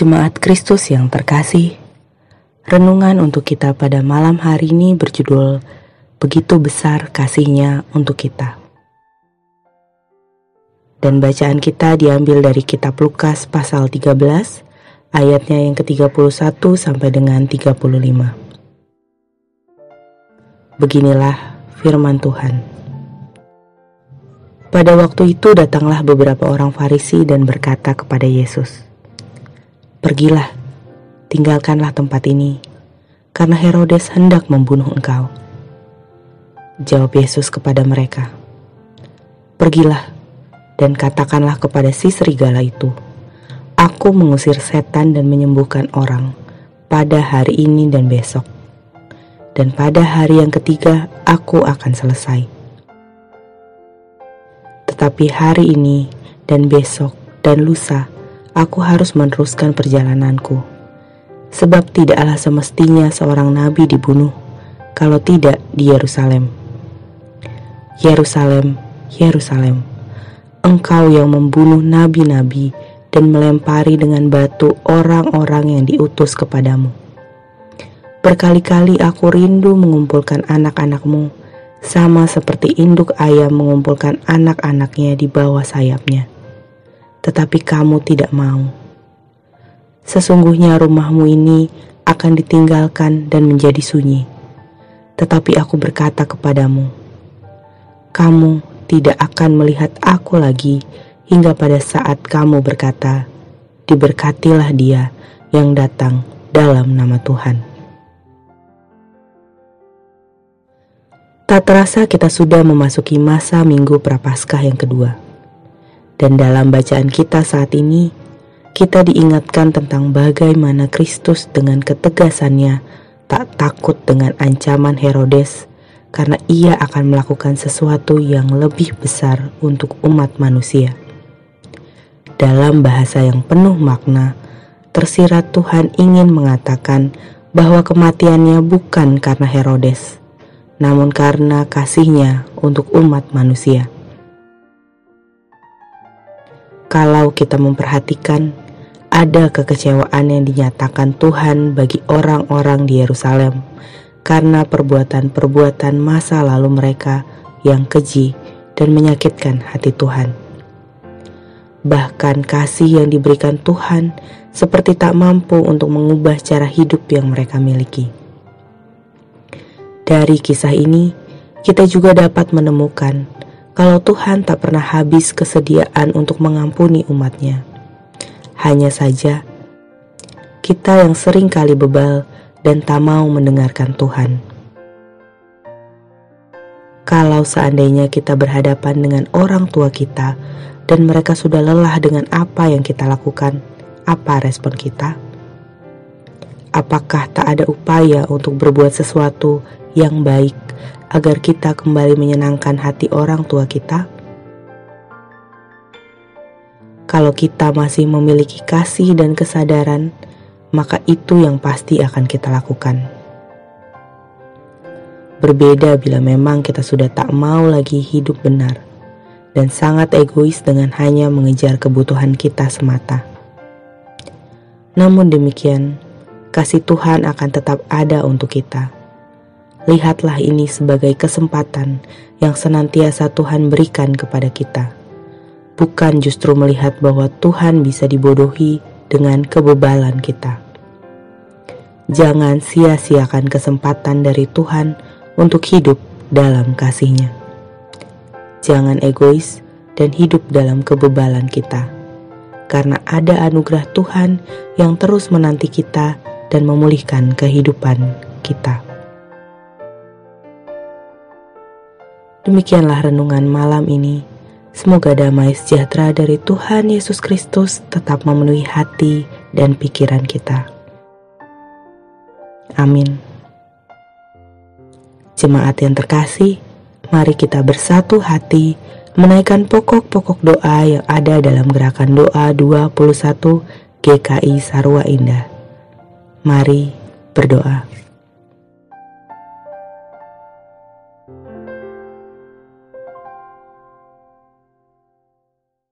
Jemaat Kristus yang terkasih, renungan untuk kita pada malam hari ini berjudul Begitu Besar Kasihnya untuk Kita. Dan bacaan kita diambil dari kitab Lukas pasal 13, ayatnya yang ke-31 sampai dengan 35. Beginilah firman Tuhan. Pada waktu itu datanglah beberapa orang Farisi dan berkata kepada Yesus, Pergilah, tinggalkanlah tempat ini, karena Herodes hendak membunuh engkau. Jawab Yesus kepada mereka, Pergilah dan katakanlah kepada si serigala itu, Aku mengusir setan dan menyembuhkan orang pada hari ini dan besok. Dan pada hari yang ketiga aku akan selesai. Tetapi hari ini dan besok dan lusa aku harus meneruskan perjalananku. Sebab tidaklah semestinya seorang nabi dibunuh, kalau tidak di Yerusalem. Yerusalem, Yerusalem, engkau yang membunuh nabi-nabi dan melempari dengan batu orang-orang yang diutus kepadamu. Berkali-kali aku rindu mengumpulkan anak-anakmu, sama seperti induk ayam mengumpulkan anak-anaknya di bawah sayapnya tetapi kamu tidak mau. Sesungguhnya rumahmu ini akan ditinggalkan dan menjadi sunyi. Tetapi aku berkata kepadamu, kamu tidak akan melihat aku lagi hingga pada saat kamu berkata, diberkatilah dia yang datang dalam nama Tuhan. Tak terasa kita sudah memasuki masa minggu prapaskah yang kedua. Dan dalam bacaan kita saat ini, kita diingatkan tentang bagaimana Kristus dengan ketegasannya tak takut dengan ancaman Herodes karena ia akan melakukan sesuatu yang lebih besar untuk umat manusia. Dalam bahasa yang penuh makna, tersirat Tuhan ingin mengatakan bahwa kematiannya bukan karena Herodes, namun karena kasihnya untuk umat manusia. Kalau kita memperhatikan, ada kekecewaan yang dinyatakan Tuhan bagi orang-orang di Yerusalem karena perbuatan-perbuatan masa lalu mereka yang keji dan menyakitkan hati Tuhan. Bahkan kasih yang diberikan Tuhan seperti tak mampu untuk mengubah cara hidup yang mereka miliki. Dari kisah ini, kita juga dapat menemukan kalau Tuhan tak pernah habis kesediaan untuk mengampuni umatnya. Hanya saja, kita yang sering kali bebal dan tak mau mendengarkan Tuhan. Kalau seandainya kita berhadapan dengan orang tua kita dan mereka sudah lelah dengan apa yang kita lakukan, apa respon kita? Apakah tak ada upaya untuk berbuat sesuatu yang baik agar kita kembali menyenangkan hati orang tua kita? Kalau kita masih memiliki kasih dan kesadaran, maka itu yang pasti akan kita lakukan. Berbeda bila memang kita sudah tak mau lagi hidup benar dan sangat egois dengan hanya mengejar kebutuhan kita semata. Namun demikian, kasih Tuhan akan tetap ada untuk kita lihatlah ini sebagai kesempatan yang senantiasa Tuhan berikan kepada kita. Bukan justru melihat bahwa Tuhan bisa dibodohi dengan kebebalan kita. Jangan sia-siakan kesempatan dari Tuhan untuk hidup dalam kasihnya. Jangan egois dan hidup dalam kebebalan kita. Karena ada anugerah Tuhan yang terus menanti kita dan memulihkan kehidupan kita. Demikianlah renungan malam ini. Semoga damai sejahtera dari Tuhan Yesus Kristus tetap memenuhi hati dan pikiran kita. Amin. Jemaat yang terkasih, mari kita bersatu hati menaikkan pokok-pokok doa yang ada dalam gerakan doa 21 GKI Sarwa Indah. Mari berdoa.